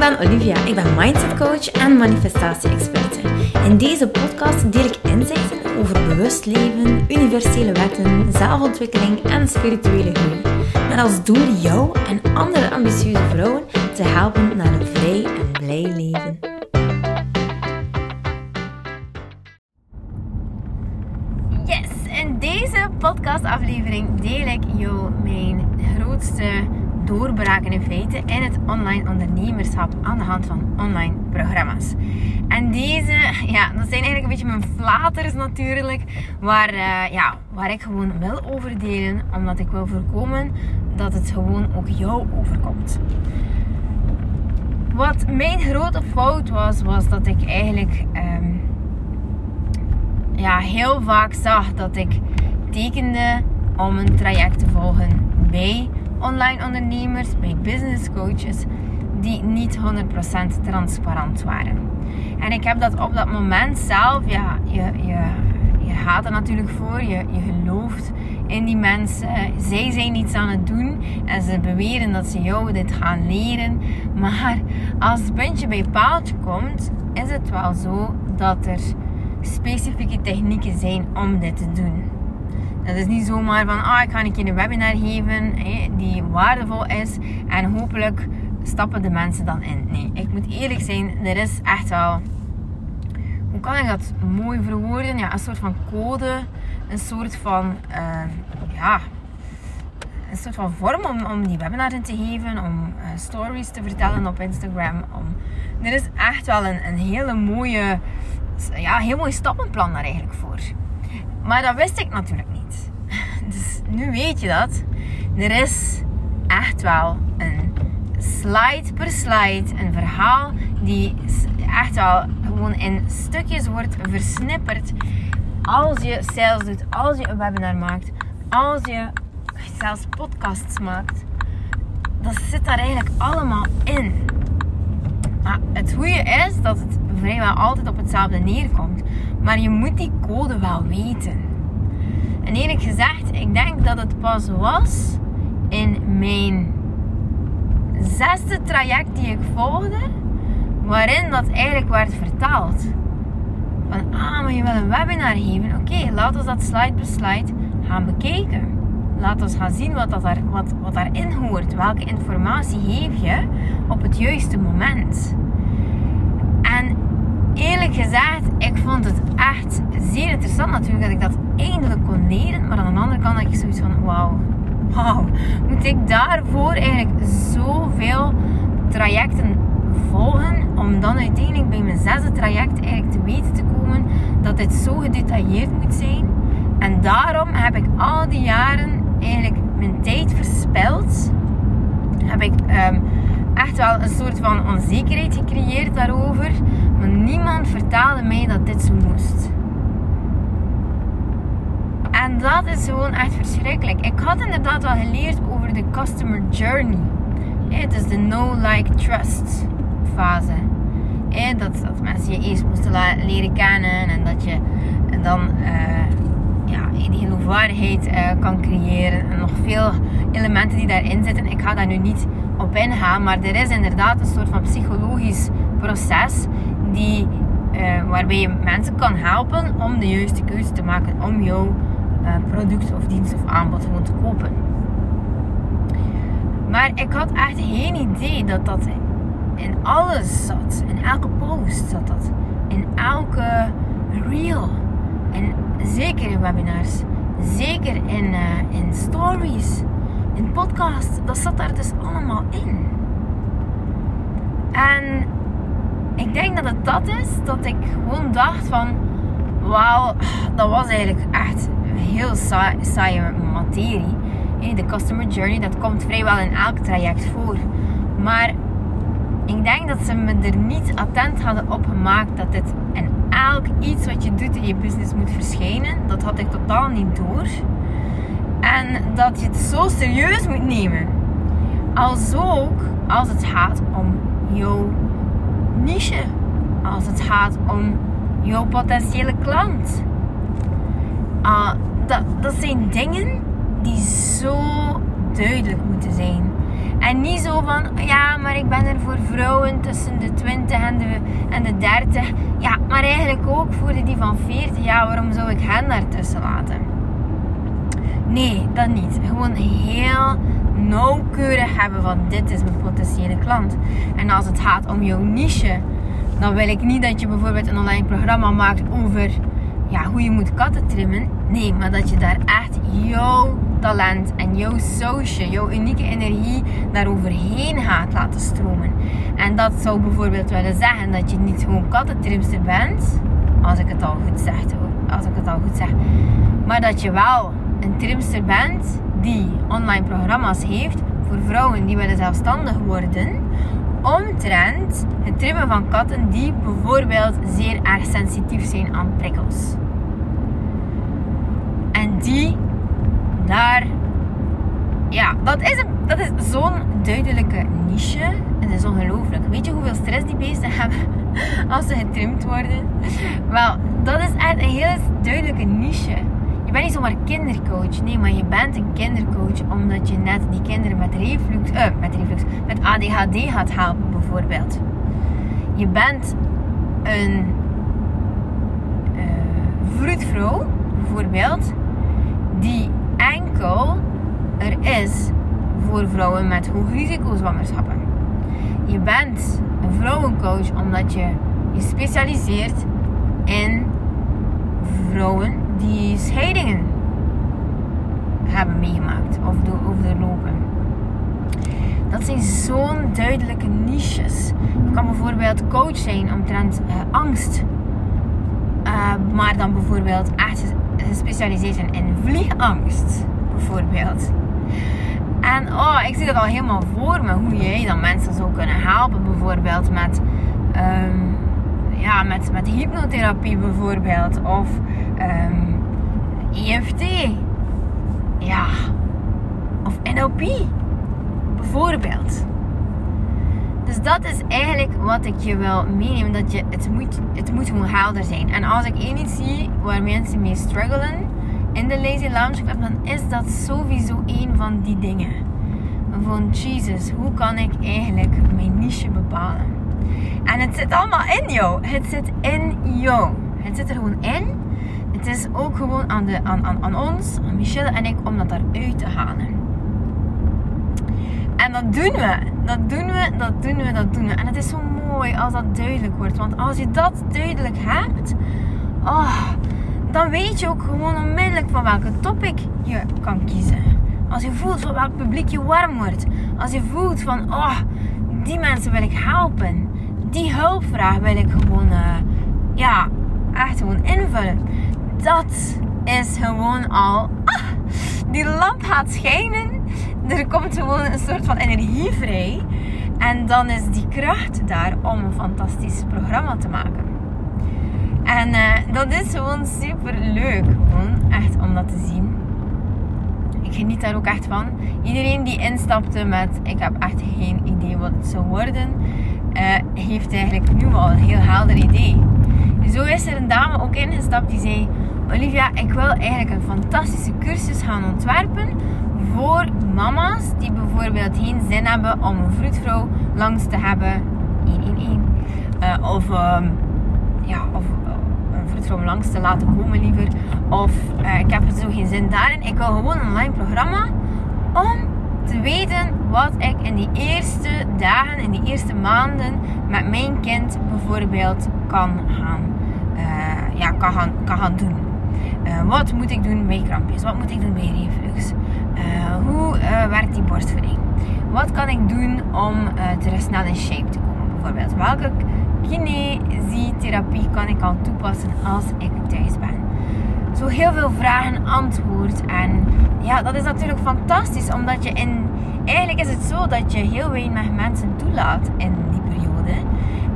ben Olivia. Ik ben mindset coach en manifestatie-experte. In deze podcast deel ik inzichten over bewust leven, universele wetten, zelfontwikkeling en spirituele groei. Met als doel jou en andere ambitieuze vrouwen te helpen naar een vrij en blij leven. Yes, in deze podcastaflevering deel ik jou mijn grootste doorbraken in feite in het online ondernemerschap aan de hand van online programma's. En deze, ja, dat zijn eigenlijk een beetje mijn flaters natuurlijk, waar, uh, ja, waar ik gewoon wil over delen, omdat ik wil voorkomen dat het gewoon ook jou overkomt. Wat mijn grote fout was, was dat ik eigenlijk um, ja, heel vaak zag dat ik tekende om een traject te volgen bij online ondernemers, bij business coaches die niet 100% transparant waren. En ik heb dat op dat moment zelf, ja, je, je, je gaat er natuurlijk voor, je, je gelooft in die mensen. Zij zijn iets aan het doen en ze beweren dat ze jou dit gaan leren. Maar als het puntje bij paaltje komt, is het wel zo dat er specifieke technieken zijn om dit te doen. Dat is niet zomaar van, ah, ik ga een keer een webinar geven die waardevol is en hopelijk stappen de mensen dan in. Nee, ik moet eerlijk zijn, er is echt wel, hoe kan ik dat mooi verwoorden? Ja, een soort van code, een soort van, uh, ja, een soort van vorm om, om die webinar in te geven, om uh, stories te vertellen op Instagram. Om, er is echt wel een, een hele mooie, ja, heel mooi stappenplan daar eigenlijk voor. Maar dat wist ik natuurlijk niet. Nu weet je dat. Er is echt wel een slide per slide, een verhaal die echt wel gewoon in stukjes wordt versnipperd. Als je sales doet, als je een webinar maakt, als je zelfs podcasts maakt, dat zit daar eigenlijk allemaal in. Maar het goede is dat het vrijwel altijd op hetzelfde neerkomt. Maar je moet die code wel weten. En eerlijk gezegd, ik denk dat het pas was in mijn zesde traject die ik volgde, waarin dat eigenlijk werd vertaald. Van, ah, maar je wil een webinar geven. Oké, laten we dat slide per slide gaan bekijken. Laten we gaan zien wat, dat daar, wat, wat daarin hoort. Welke informatie geef je op het juiste moment. Eerlijk gezegd, ik vond het echt zeer interessant natuurlijk dat ik dat eindelijk kon leren. Maar aan de andere kant had ik zoiets van, wauw, wauw. Moet ik daarvoor eigenlijk zoveel trajecten volgen? Om dan uiteindelijk bij mijn zesde traject eigenlijk te weten te komen dat dit zo gedetailleerd moet zijn. En daarom heb ik al die jaren eigenlijk mijn tijd verspild. Heb ik... Um, echt wel een soort van onzekerheid gecreëerd daarover. Maar niemand vertaalde mij dat dit zo moest. En dat is gewoon echt verschrikkelijk. Ik had inderdaad wel geleerd over de customer journey. Het is de know, like, trust fase. Dat, dat mensen je eerst moesten leren kennen en dat je dan uh, ja, die geloofwaardigheid uh, kan creëren. En nog veel elementen die daarin zitten. Ik ga daar nu niet op ingaan. Maar er is inderdaad een soort van psychologisch proces die, uh, waarbij je mensen kan helpen om de juiste keuze te maken om jouw uh, product of dienst of aanbod gewoon te kopen. Maar ik had echt geen idee dat dat in alles zat. In elke post zat dat. In elke reel. En zeker in webinars. Zeker in, uh, in stories in podcast, dat zat daar dus allemaal in. En dat het dat is, dat ik gewoon dacht van, wauw, dat was eigenlijk echt heel saai, saaie materie. De customer journey, dat komt vrijwel in elk traject voor. Maar ik denk dat ze me er niet attent hadden op gemaakt dat dit in elk iets wat je doet in je business moet verschijnen. Dat had ik totaal niet door. En dat je het zo serieus moet nemen. Als ook als het gaat om jouw niche. Als het gaat om jouw potentiële klant. Uh, dat, dat zijn dingen die zo duidelijk moeten zijn. En niet zo van, ja, maar ik ben er voor vrouwen tussen de 20 en de, en de 30. Ja, maar eigenlijk ook voor die van 40. Ja, waarom zou ik hen daartussen laten? Nee, dat niet. Gewoon heel nauwkeurig hebben van dit is mijn potentiële klant. En als het gaat om jouw niche, dan wil ik niet dat je bijvoorbeeld een online programma maakt over ja, hoe je moet katten trimmen. Nee, maar dat je daar echt jouw talent en jouw sausje, jouw unieke energie daaroverheen gaat laten stromen. En dat zou bijvoorbeeld willen zeggen dat je niet gewoon kattentrimster bent, als ik het al goed zeg als ik het al goed zeg. Maar dat je wel een trimster bent die online programma's heeft voor vrouwen die willen zelfstandig worden omtrent het trimmen van katten die bijvoorbeeld zeer erg sensitief zijn aan prikkels. En die daar, ja, dat is, dat is zo'n duidelijke niche. Het is ongelooflijk. Weet je hoeveel stress die beesten hebben als ze getrimd worden? Wel, dat is echt een heel duidelijke niche. Je bent niet zomaar kindercoach. Nee, maar je bent een kindercoach omdat je net die kinderen met reflux, uh, met reflux, met ADHD gaat helpen bijvoorbeeld. Je bent een uh, vroedvrouw bijvoorbeeld die enkel er is voor vrouwen met hoog risico zwangerschappen. Je bent een vrouwencoach omdat je je specialiseert in vrouwen die scheidingen hebben meegemaakt of, doorlopen. Dat zijn zo'n duidelijke niches. Je kan bijvoorbeeld coach zijn omtrent uh, angst. Uh, maar dan bijvoorbeeld echt gespecialiseerd zijn in vliegangst. Bijvoorbeeld. En oh, ik zie dat al helemaal voor me. Hoe jij dan mensen zou kunnen helpen. Bijvoorbeeld met... Um, ja, met, met hypnotherapie bijvoorbeeld. Of um, ehm, EFT. Ja. Of NLP. Bijvoorbeeld. Dus dat is eigenlijk wat ik je wil meenemen. Dat je, het, moet, het moet gewoon helder zijn. En als ik één iets zie waar mensen mee struggelen in de Lazy Lounge Club, dan is dat sowieso één van die dingen. Van Jesus, hoe kan ik eigenlijk mijn niche bepalen? En het zit allemaal in jou. Het zit in jou. Het zit er gewoon in. Het is ook gewoon aan, de, aan, aan, aan ons, aan Michelle en ik, om dat eruit te halen. En dat doen we. Dat doen we, dat doen we, dat doen we. En het is zo mooi als dat duidelijk wordt. Want als je dat duidelijk hebt, oh, dan weet je ook gewoon onmiddellijk van welke topic je kan kiezen. Als je voelt van welk publiek je warm wordt. Als je voelt van, oh, die mensen wil ik helpen die hulpvraag wil ik gewoon, uh, ja, echt gewoon invullen. Dat is gewoon al, ah, die lamp gaat schijnen. Er komt gewoon een soort van energie vrij. En dan is die kracht daar om een fantastisch programma te maken. En uh, dat is gewoon super leuk. Gewoon echt om dat te zien. Ik geniet daar ook echt van. Iedereen die instapte met ik heb echt geen idee wat het zou worden uh, heeft eigenlijk nu al een heel helder idee. Zo is er een dame ook ingestapt die zei: Olivia, ik wil eigenlijk een fantastische cursus gaan ontwerpen voor mama's die bijvoorbeeld geen zin hebben om een vroedvrouw langs te hebben. 111. Eh, of, uh, ja, of uh, een vroedvrouw langs te laten komen liever. Of ik heb er zo geen zin daarin. Ik wil gewoon een online programma om te weten wat ik in die eerste dagen, in die eerste maanden met mijn kind bijvoorbeeld kan gaan, uh, ja, kan gaan, kan gaan doen. Uh, wat moet ik doen bij krampjes? Wat moet ik doen bij reflux? Uh, hoe werkt die borstvoeding? Wat kan ik doen om terug snel in shape te komen bijvoorbeeld? Welke kinesietherapie kan ik al toepassen als ik thuis ben? Heel veel vragen, antwoord en ja, dat is natuurlijk fantastisch, omdat je in. Eigenlijk is het zo dat je heel weinig mensen toelaat in die periode.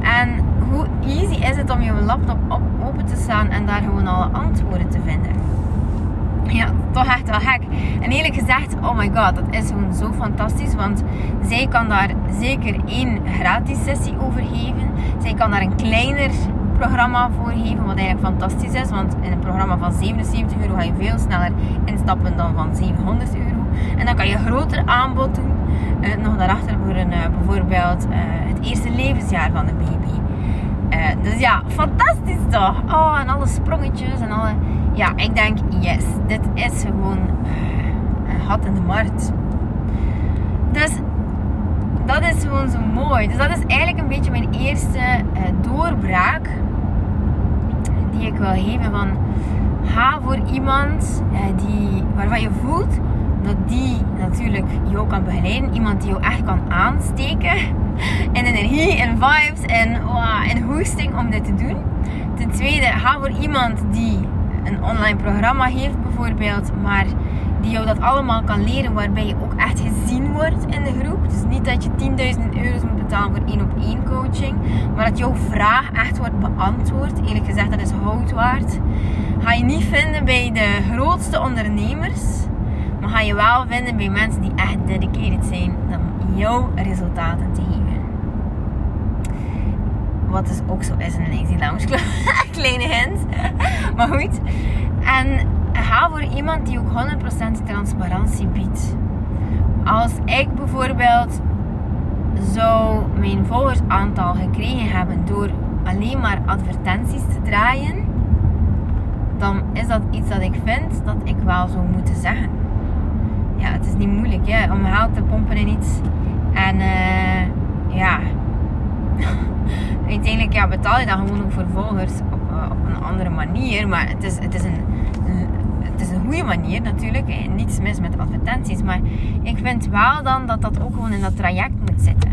En hoe easy is het om je laptop op, open te staan en daar gewoon alle antwoorden te vinden? Ja, toch echt wel gek. En eerlijk gezegd, oh my god, dat is gewoon zo fantastisch. Want zij kan daar zeker één gratis sessie over geven. Zij kan daar een kleiner programma voor geven, wat eigenlijk fantastisch is. Want in een programma van 77 euro ga je veel sneller instappen dan van 700 euro. En dan kan je groter aanbod doen. Uh, nog daarachter voor een, uh, bijvoorbeeld het eerste levensjaar van de baby. dus ja, fantastisch toch? Oh, en alle sprongetjes en alle... Ja, ik denk, yes, dit is gewoon een gat in de markt. Dus dat is gewoon zo mooi. Dus dat is eigenlijk een beetje mijn eerste doorbraak die ik wil geven van ga voor iemand eh, die, waarvan je voelt dat die natuurlijk jou kan begeleiden. Iemand die jou echt kan aansteken. En energie en vibes en, wow, en hoesting om dit te doen. Ten tweede, ga voor iemand die een online programma heeft bijvoorbeeld. Maar die jou dat allemaal kan leren. Waarbij je ook echt gezien wordt in de groep. Dus niet dat je 10.000 euro's moet betalen voor één op één coaching. Maar dat jouw vraag echt wordt beantwoord. Eerlijk gezegd, dat is hout waard. Ga je niet vinden bij de grootste ondernemers. Maar ga je wel vinden bij mensen die echt dedicated zijn om jouw resultaten te geven. Wat dus ook zo is een Lazy Lounge. Kleine hint. maar goed. En ga voor iemand die ook 100% transparantie biedt. Als ik bijvoorbeeld zou mijn volgersaantal gekregen hebben door alleen maar advertenties te draaien, dan is dat iets dat ik vind dat ik wel zou moeten zeggen. Ja, het is niet moeilijk hè, om geld te pompen in iets. En uh, ja, uiteindelijk betaal je dan gewoon ook voor volgers op, uh, op een andere manier. Maar het is, het is een het is een goede manier natuurlijk. Niets mis met advertenties. Maar ik vind wel dan dat dat ook gewoon in dat traject moet zitten.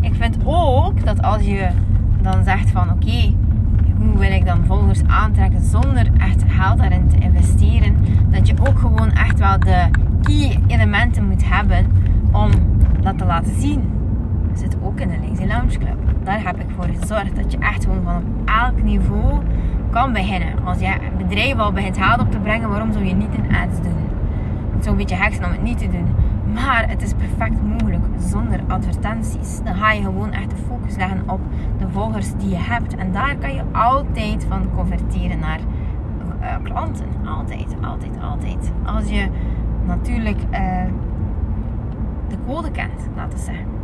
Ik vind ook dat als je dan zegt van oké, hoe wil ik dan volgers aantrekken zonder echt geld daarin te investeren. Dat je ook gewoon echt wel de key elementen moet hebben om dat te laten zien. Dat zit ook in de Lazy Lounge Club. Daar heb ik voor gezorgd dat je echt gewoon van elk niveau kan beginnen. Als je een bedrijf al begint geld op te brengen, waarom zou je niet een ads doen? Het is een beetje heksen om het niet te doen. Maar het is perfect mogelijk zonder advertenties. Dan ga je gewoon echt de focus leggen op de volgers die je hebt. En daar kan je altijd van converteren naar uh, klanten. Altijd, altijd, altijd. Als je natuurlijk uh, de code kent, laten we zeggen.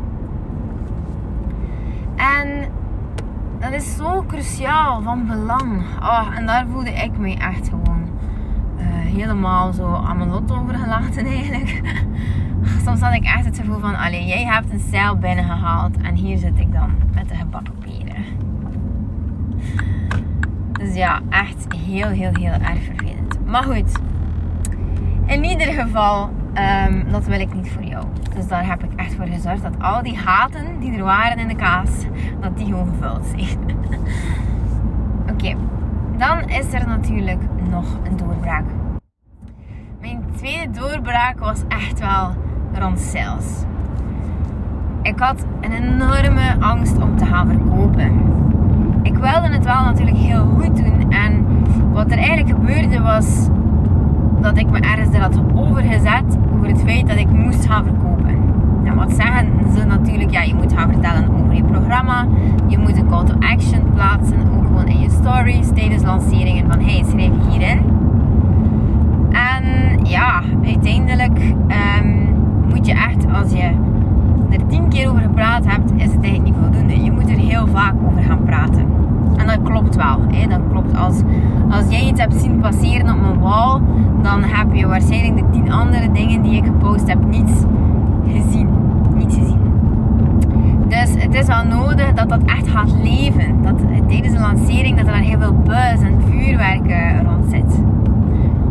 En dat is zo cruciaal, van belang. Oh, en daar voelde ik me echt gewoon uh, helemaal zo aan mijn lot overgelaten eigenlijk. Soms had ik echt het gevoel van, allee, jij hebt een cel binnengehaald en hier zit ik dan met de gebakken peren. Dus ja, echt heel, heel, heel erg vervelend. Maar goed, in ieder geval, um, dat wil ik niet voor jou. Dus daar heb ik echt voor gezorgd dat al die gaten die er waren in de kaas, dat die gewoon gevuld zijn. Oké, dan is er natuurlijk nog een doorbraak. Mijn tweede doorbraak was echt wel rond sales. Ik had een enorme angst om te gaan verkopen. Ik wilde het wel natuurlijk heel goed doen. En wat er eigenlijk gebeurde was dat ik me ergens er had overgezet over het feit dat ik moest gaan verkopen. En wat zeggen ze natuurlijk? Ja, je moet gaan vertellen over je programma. Je moet een call to action plaatsen, ook gewoon in je stories tijdens lanceringen van hey, schrijf hierin. En ja, uiteindelijk um, moet je echt, als je er tien keer over gepraat hebt, is het eigenlijk niet voldoende. Je moet er heel vaak over gaan praten. En dat klopt wel. Hè? Dat klopt. Als, als jij iets hebt zien passeren op mijn wall, dan heb je waarschijnlijk de tien andere dingen die ik gepost heb niet gezien. Niet gezien. Dus het is wel nodig dat dat echt gaat leven. Dat tijdens de lancering dat er heel veel buzz en vuurwerk rond zit.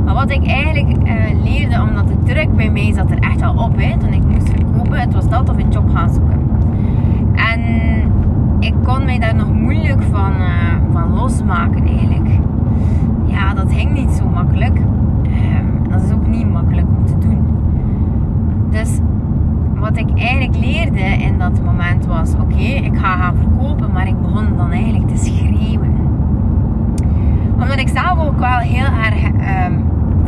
Maar wat ik eigenlijk uh, leerde, omdat de druk bij mij zat er echt wel op, hè, toen ik moest verkopen, het was dat of een job gaan zoeken. En ik kon mij daar nog moeilijk van, uh, van losmaken eigenlijk. Ja, dat ging niet zo makkelijk. Um, dat is ook niet makkelijk om te doen. Dus wat ik eigenlijk leerde in dat moment was: oké, ik ga gaan verkopen, maar ik begon dan eigenlijk te schreeuwen. Omdat ik zelf ook wel heel erg um,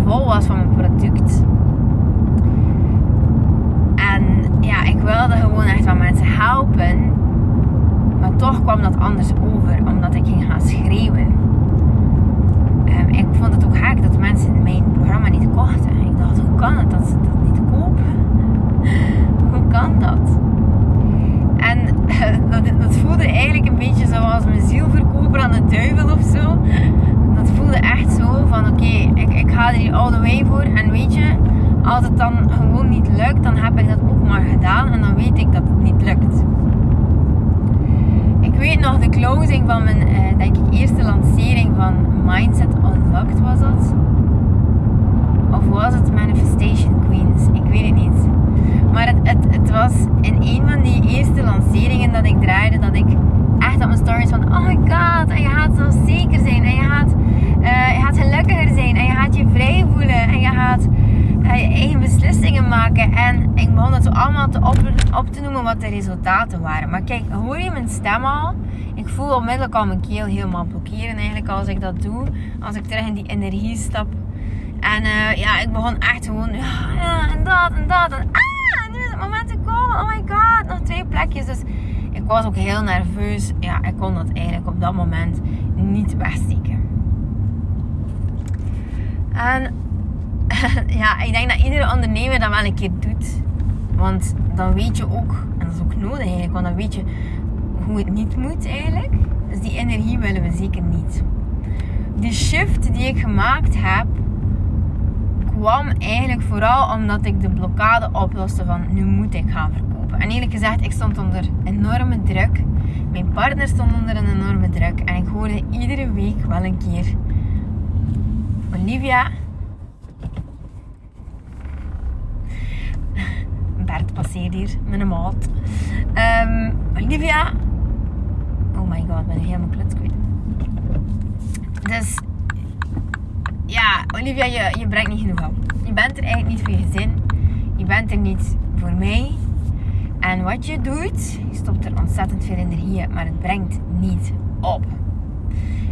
vol was van mijn product. En ja, ik wilde gewoon echt wel mensen helpen. Maar toch kwam dat anders over, omdat ik ging gaan schreeuwen. Um, ik vond het ook haak dat mensen mijn programma niet kochten. Ik dacht, hoe kan het dat ze dat niet kopen? hoe kan dat? En eh, dat, voelde eigenlijk een beetje zoals mijn ziel verkopen aan de duivel of zo. Dat voelde echt zo van, oké, ik, ik ga er hier all the way voor. En weet je, als het dan gewoon niet lukt, dan heb ik dat ook maar gedaan. En dan weet ik dat het niet lukt. Weet nog de closing van mijn, eh, denk ik, eerste lancering van Mindset Unlocked was dat. Of was het Manifestation Queens? Ik weet het niet. Maar het, het, het was in een van die eerste lanceringen dat ik draaide, dat ik echt op mijn stories van, oh my god, en je gaat zo zeker zijn, en je gaat, uh, je gaat gelukkiger zijn, en je gaat je vrij voelen, en je gaat eigen beslissingen maken. En ik begon het allemaal te op, te noemen wat de resultaten waren. Maar kijk, hoor je mijn stem al? Ik voel onmiddellijk al mijn keel helemaal blokkeren eigenlijk als ik dat doe. Als ik terug in die energie stap. En uh, ja, ik begon echt gewoon, ja, ja, en dat en dat. En ah, nu is het moment te komen. Oh my god, nog twee plekjes. Dus ik was ook heel nerveus. Ja, ik kon dat eigenlijk op dat moment niet wegsteken. En ja, ik denk dat iedere ondernemer dat wel een keer doet. Want dan weet je ook, en dat is ook nodig eigenlijk, want dan weet je hoe het niet moet eigenlijk. Dus die energie willen we zeker niet. Die shift die ik gemaakt heb, kwam eigenlijk vooral omdat ik de blokkade oploste van nu moet ik gaan verkopen. En eerlijk gezegd, ik stond onder enorme druk. Mijn partner stond onder een enorme druk. En ik hoorde iedere week wel een keer Olivia. Bert passeert hier met een maat. Um, Olivia. Oh my god, ben ik helemaal kluts kwijt. Dus ja, Olivia, je, je brengt niet genoeg op. Je bent er eigenlijk niet voor je gezin. Je bent er niet voor mij. En wat je doet, je stopt er ontzettend veel energie in, maar het brengt niet op.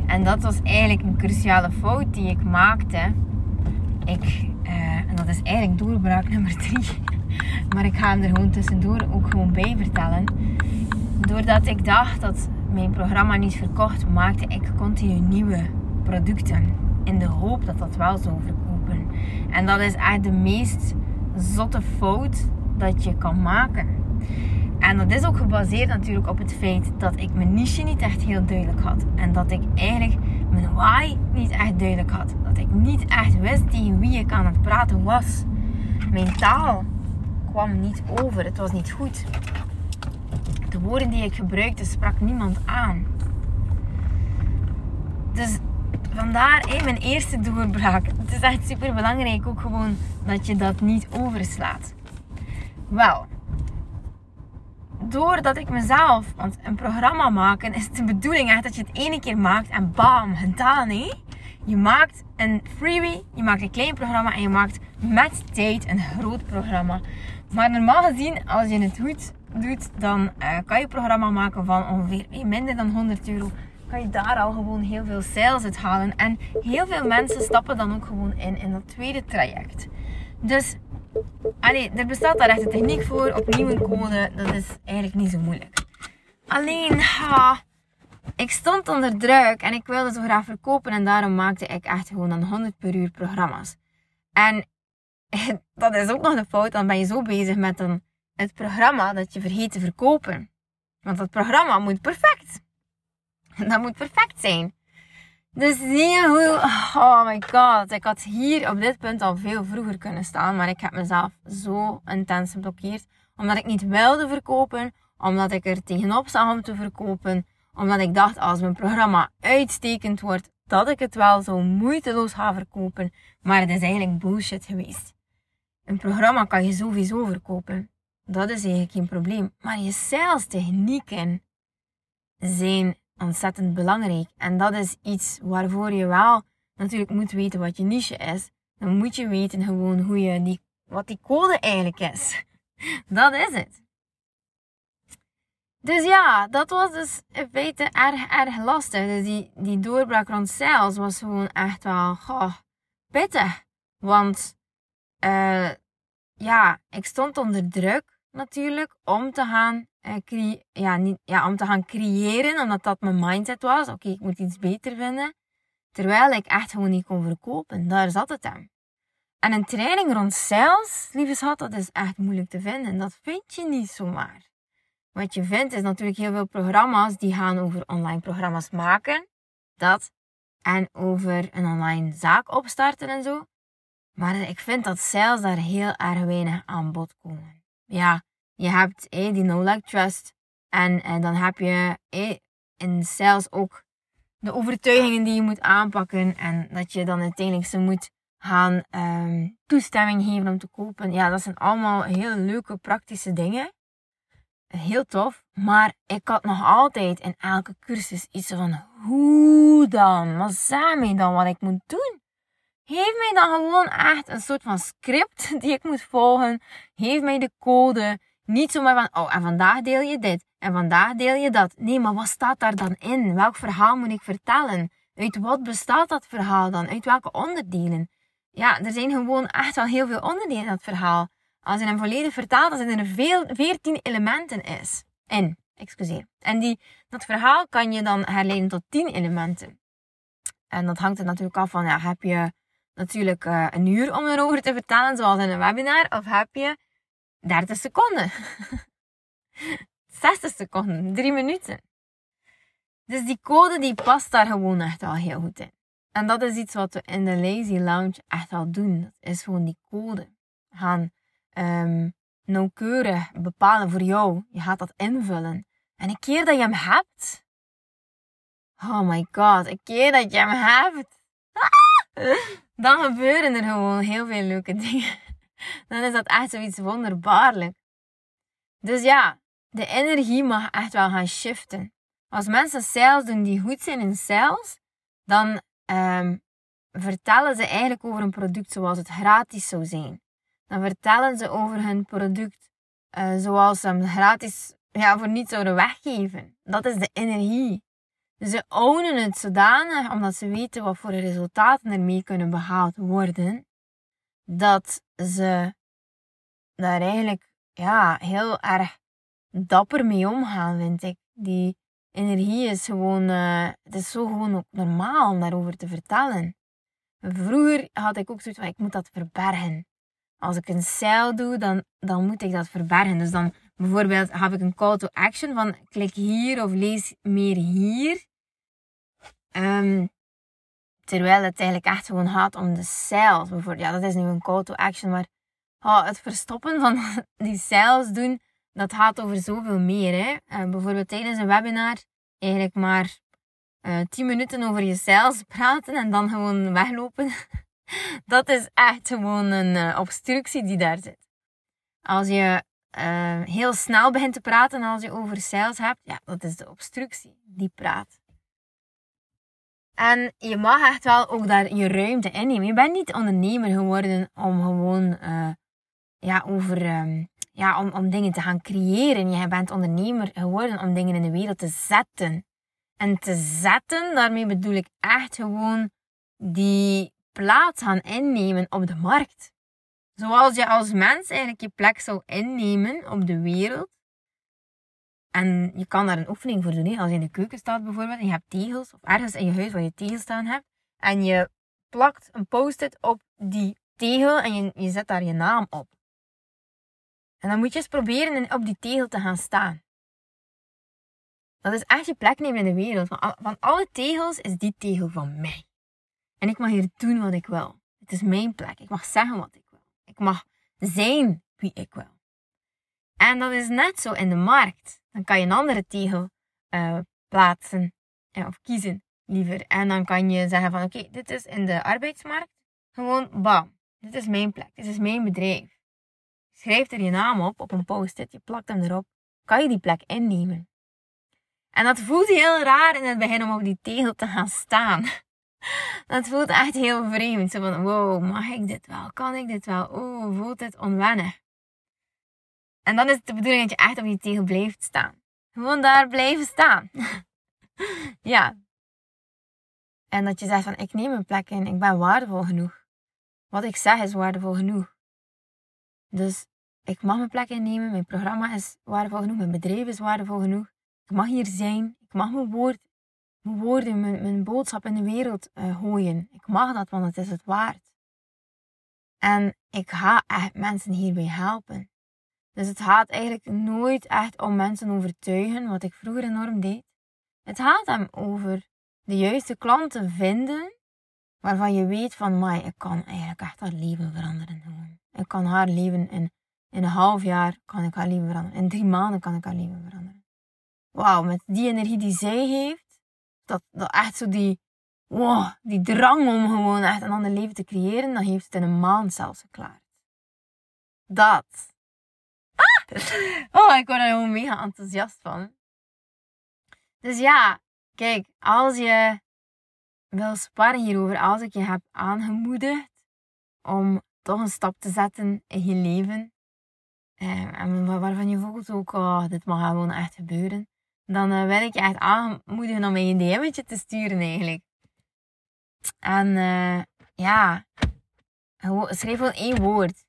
En dat was eigenlijk een cruciale fout die ik maakte. Ik, uh, en dat is eigenlijk doorbraak nummer drie. Maar ik ga hem er gewoon tussendoor ook gewoon bij vertellen. Doordat ik dacht dat mijn programma niet verkocht, maakte ik continu nieuwe producten in de hoop dat dat wel zou verkopen. En dat is echt de meest zotte fout dat je kan maken. En dat is ook gebaseerd natuurlijk op het feit dat ik mijn niche niet echt heel duidelijk had. En dat ik eigenlijk mijn why niet echt duidelijk had. Dat ik niet echt wist tegen wie ik aan het praten was. Mijn taal kwam niet over. Het was niet goed. De woorden die ik gebruikte sprak niemand aan. Dus vandaar hey, mijn eerste doorbraak. Het is echt super belangrijk ook gewoon dat je dat niet overslaat. Wel, doordat ik mezelf, want een programma maken is de bedoeling echt dat je het ene keer maakt en bam, gedaan hé. Je maakt een freebie, je maakt een klein programma en je maakt met tijd een groot programma. Maar normaal gezien, als je het goed doet, dan uh, kan je een programma maken van ongeveer minder dan 100 euro kan je daar al gewoon heel veel sales uit halen. En heel veel mensen stappen dan ook gewoon in in dat tweede traject. Dus, allee, er bestaat daar echt een techniek voor. Opnieuw een code, dat is eigenlijk niet zo moeilijk. Alleen, ha, ik stond onder druk en ik wilde zo graag verkopen. En daarom maakte ik echt gewoon dan 100 per uur programma's. En dat is ook nog de fout. Dan ben je zo bezig met een, het programma dat je vergeet te verkopen. Want dat programma moet perfect. Dat moet perfect zijn. Dus zie je hoe, oh my god, ik had hier op dit punt al veel vroeger kunnen staan, maar ik heb mezelf zo intens geblokkeerd. Omdat ik niet wilde verkopen, omdat ik er tegenop zag om te verkopen, omdat ik dacht als mijn programma uitstekend wordt, dat ik het wel zo moeiteloos ga verkopen. Maar het is eigenlijk bullshit geweest. Een programma kan je sowieso verkopen. Dat is eigenlijk geen probleem. Maar je sales technieken zijn ontzettend belangrijk. En dat is iets waarvoor je wel natuurlijk moet weten wat je niche is. Dan moet je weten gewoon hoe je die, wat die code eigenlijk is. Dat is het. Dus ja, dat was dus in feite erg, erg lastig. Dus die, die doorbraak rond sales was gewoon echt wel goh, pittig. Want uh, ja, ik stond onder druk natuurlijk om te gaan uh, ja, niet, ja, om te gaan creëren, omdat dat mijn mindset was. Oké, ik moet iets beter vinden. Terwijl ik echt gewoon niet kon verkopen. Daar zat het aan. En een training rond sales, lieve schat, dat is echt moeilijk te vinden. Dat vind je niet zomaar. Wat je vindt is natuurlijk heel veel programma's die gaan over online programma's maken. Dat. En over een online zaak opstarten en zo. Maar ik vind dat sales daar heel erg weinig aan bod komen. Ja, je hebt eh, die no-like trust. En, en dan heb je eh, in sales ook de overtuigingen die je moet aanpakken. En dat je dan uiteindelijk ze moet gaan um, toestemming geven om te kopen. Ja, dat zijn allemaal heel leuke praktische dingen. Heel tof. Maar ik had nog altijd in elke cursus iets van hoe dan? Wat zeg mij dan wat ik moet doen? Geef mij dan gewoon echt een soort van script die ik moet volgen. Geef mij de code. Niet zomaar van, oh, en vandaag deel je dit. En vandaag deel je dat. Nee, maar wat staat daar dan in? Welk verhaal moet ik vertellen? Uit wat bestaat dat verhaal dan? Uit welke onderdelen? Ja, er zijn gewoon echt wel heel veel onderdelen in dat verhaal. Als je hem volledig vertaalt, dan zijn er veel, 14 elementen is. In, excuseer. En die, dat verhaal kan je dan herleiden tot 10 elementen. En dat hangt er natuurlijk af van, ja, heb je natuurlijk uh, een uur om erover te vertellen, zoals in een webinar, of heb je 30 seconden? 60 seconden, 3 minuten. Dus die code die past daar gewoon echt wel heel goed in. En dat is iets wat we in de Lazy Lounge echt wel doen. Dat is gewoon die code. Gaan um, nauwkeurig bepalen voor jou. Je gaat dat invullen. En een keer dat je hem hebt. Oh my god, een keer dat je hem hebt. dan gebeuren er gewoon heel veel leuke dingen. Dan is dat echt zoiets wonderbaarlijk. Dus ja, de energie mag echt wel gaan shiften. Als mensen sales doen die goed zijn in sales, dan um, vertellen ze eigenlijk over een product zoals het gratis zou zijn. Dan vertellen ze over hun product uh, zoals ze hem gratis ja, voor niet zouden weggeven. Dat is de energie. Ze ownen het zodanig omdat ze weten wat voor resultaten ermee kunnen behaald worden. Dat ze daar eigenlijk ja, heel erg dapper mee omgaan, vind ik. Die energie is gewoon, uh, het is zo gewoon ook normaal om daarover te vertellen. Vroeger had ik ook zoiets van, ik moet dat verbergen. Als ik een sale doe, dan, dan moet ik dat verbergen. Dus dan bijvoorbeeld heb ik een call to action van klik hier of lees meer hier. Um, terwijl het eigenlijk echt gewoon gaat om de sales. Bijvoorbeeld, ja, dat is nu een call to action, maar oh, het verstoppen van die sales doen, dat gaat over zoveel meer. Hè? Uh, bijvoorbeeld tijdens een webinar eigenlijk maar uh, eh, 10 minuten over je sales praten en dan gewoon weglopen. dat is echt gewoon een uh, obstructie die daar zit. Als je heel snel begint te praten als je over sales hebt, ja, dat is de obstructie die praat. En je mag echt wel ook daar je ruimte innemen. Je bent niet ondernemer geworden om gewoon uh, ja, over, um, ja, om, om dingen te gaan creëren. Je bent ondernemer geworden om dingen in de wereld te zetten. En te zetten, daarmee bedoel ik echt gewoon die plaats gaan innemen op de markt. Zoals je als mens eigenlijk je plek zou innemen op de wereld. En je kan daar een oefening voor doen. Als je in de keuken staat bijvoorbeeld en je hebt tegels, of ergens in je huis waar je tegels staan hebt, en je plakt een post-it op die tegel en je, je zet daar je naam op. En dan moet je eens proberen op die tegel te gaan staan. Dat is echt je plek nemen in de wereld. Van, van alle tegels is die tegel van mij. En ik mag hier doen wat ik wil. Het is mijn plek. Ik mag zeggen wat ik wil. Ik mag zijn wie ik wil. En dat is net zo in de markt. Dan kan je een andere tegel uh, plaatsen ja, of kiezen liever. En dan kan je zeggen van oké, dit is in de arbeidsmarkt. Gewoon bam. Dit is mijn plek. Dit is mijn bedrijf. Schrijf er je naam op op een post-it. Je plakt hem erop. Kan je die plek innemen. En dat voelt heel raar in het begin om op die tegel te gaan staan. Dat voelt echt heel vreemd. Zo van, wow, mag ik dit wel? Kan ik dit wel? Oh, voelt het onwennig. En dan is het de bedoeling dat je echt op die tegel blijft staan. Gewoon daar blijven staan. ja. En dat je zegt van, ik neem een plek in, ik ben waardevol genoeg. Wat ik zeg is waardevol genoeg. Dus ik mag mijn plek innemen, mijn programma is waardevol genoeg, mijn bedrijf is waardevol genoeg. Ik mag hier zijn, ik mag mijn, woord, mijn woorden, mijn, boodschap in de wereld uh, gooien. Ik mag dat, want het is het waard. En ik ga echt mensen hierbij helpen. Dus het gaat eigenlijk nooit echt om mensen overtuigen, wat ik vroeger enorm deed. Het gaat hem over de juiste klanten vinden, waarvan je weet van, mij, ik kan eigenlijk echt haar leven veranderen. Ik kan haar leven in, in een half jaar, kan ik haar leven veranderen. In drie maanden kan ik haar leven veranderen. Wauw, met die energie die zij heeft, dat, dat echt zo die, die drang om gewoon echt een ander leven te creëren, dan heeft het in een maand zelfs geklaard. Dat. Ah! Oh, ik word er gewoon mega enthousiast van. Dus ja, kijk, als je wil sparren hierover, als ik je heb aangemoedigd om toch een stap te zetten in je leven, eh, en waarvan je voelt ook, oh, dit mag gewoon echt gebeuren, dan uh, wil ik je echt aanmoedigen om een DM'tje te sturen eigenlijk. En uh, ja, schrijf gewoon één woord.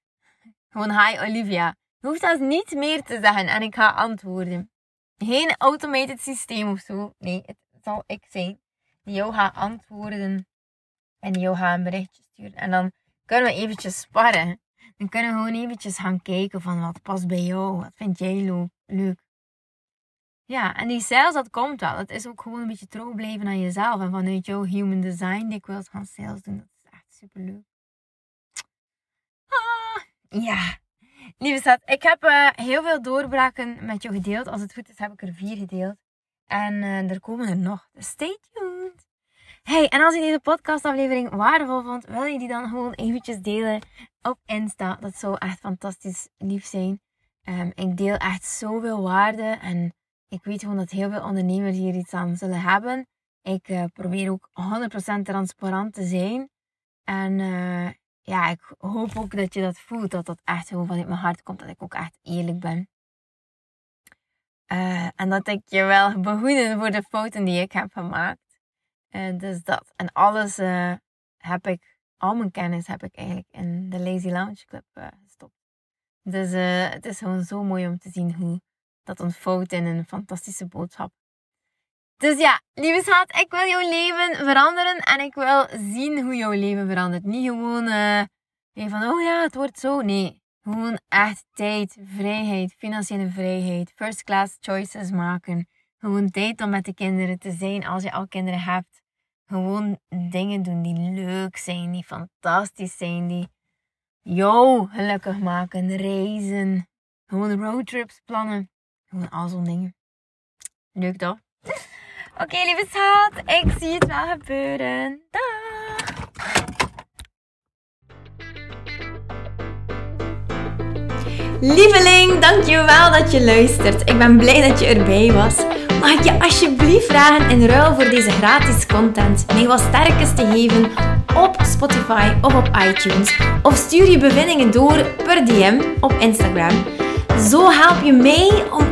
Gewoon hi Olivia. Je hoeft zelfs niet meer te zeggen en ik ga antwoorden. Geen automated systeem of zo. Nee, het zal ik zijn die jou gaat antwoorden en die jou gaat een berichtje sturen. En dan kunnen we eventjes sparren. Dan kunnen we gewoon eventjes gaan kijken van wat past bij jou. Wat vind jij leuk? Ja, en die sales, dat komt wel. Het is ook gewoon een beetje trouw blijven aan jezelf. En vanuit jouw human design dikwijls gaan sales doen. Dat is echt super leuk. Ah, ja. Lieve schat, ik heb uh, heel veel doorbraken met jou gedeeld. Als het goed is, heb ik er vier gedeeld. En uh, er komen er nog. Dus stay tuned. Hey, en als je deze podcastaflevering waardevol vond, wil je die dan gewoon eventjes delen op Insta. Dat zou echt fantastisch lief zijn. Um, ik deel echt zoveel waarde en ik weet gewoon dat heel veel ondernemers hier iets aan zullen hebben. Ik uh, probeer ook 100% transparant te zijn. En uh, ja, ik hoop ook dat je dat voelt. Dat dat echt gewoon vanuit mijn hart komt. Dat ik ook echt eerlijk ben. Uh, en dat ik je wel behoeden voor de fouten die ik heb gemaakt. dus dat. En alles heb ik, al mijn kennis heb ik eigenlijk in de Lazy Lounge Club gestopt. Dus het is gewoon zo mooi om te zien hoe dat ontvouwt in een fantastische boodschap. Dus ja, lieve schat, ik wil jouw leven veranderen en ik wil zien hoe jouw leven verandert. Niet gewoon uh, van, oh ja, het wordt zo. Nee, gewoon echt tijd, vrijheid, financiële vrijheid, first class choices maken. Gewoon tijd om met de kinderen te zijn als je al kinderen hebt. Gewoon dingen doen die leuk zijn, die fantastisch zijn, die jou gelukkig maken. Reizen, gewoon roadtrips plannen. Gewoon al zo'n dingen. Leuk toch? Oké, lieve schat. Ik zie het wel gebeuren. Dag! Lieveling, dankjewel dat je luistert. Ik ben blij dat je erbij was. Mag ik je alsjeblieft vragen in ruil voor deze gratis content mij wat sterkes te geven op Spotify of op iTunes? Of stuur je bevindingen door per DM op Instagram. Zo help je mij om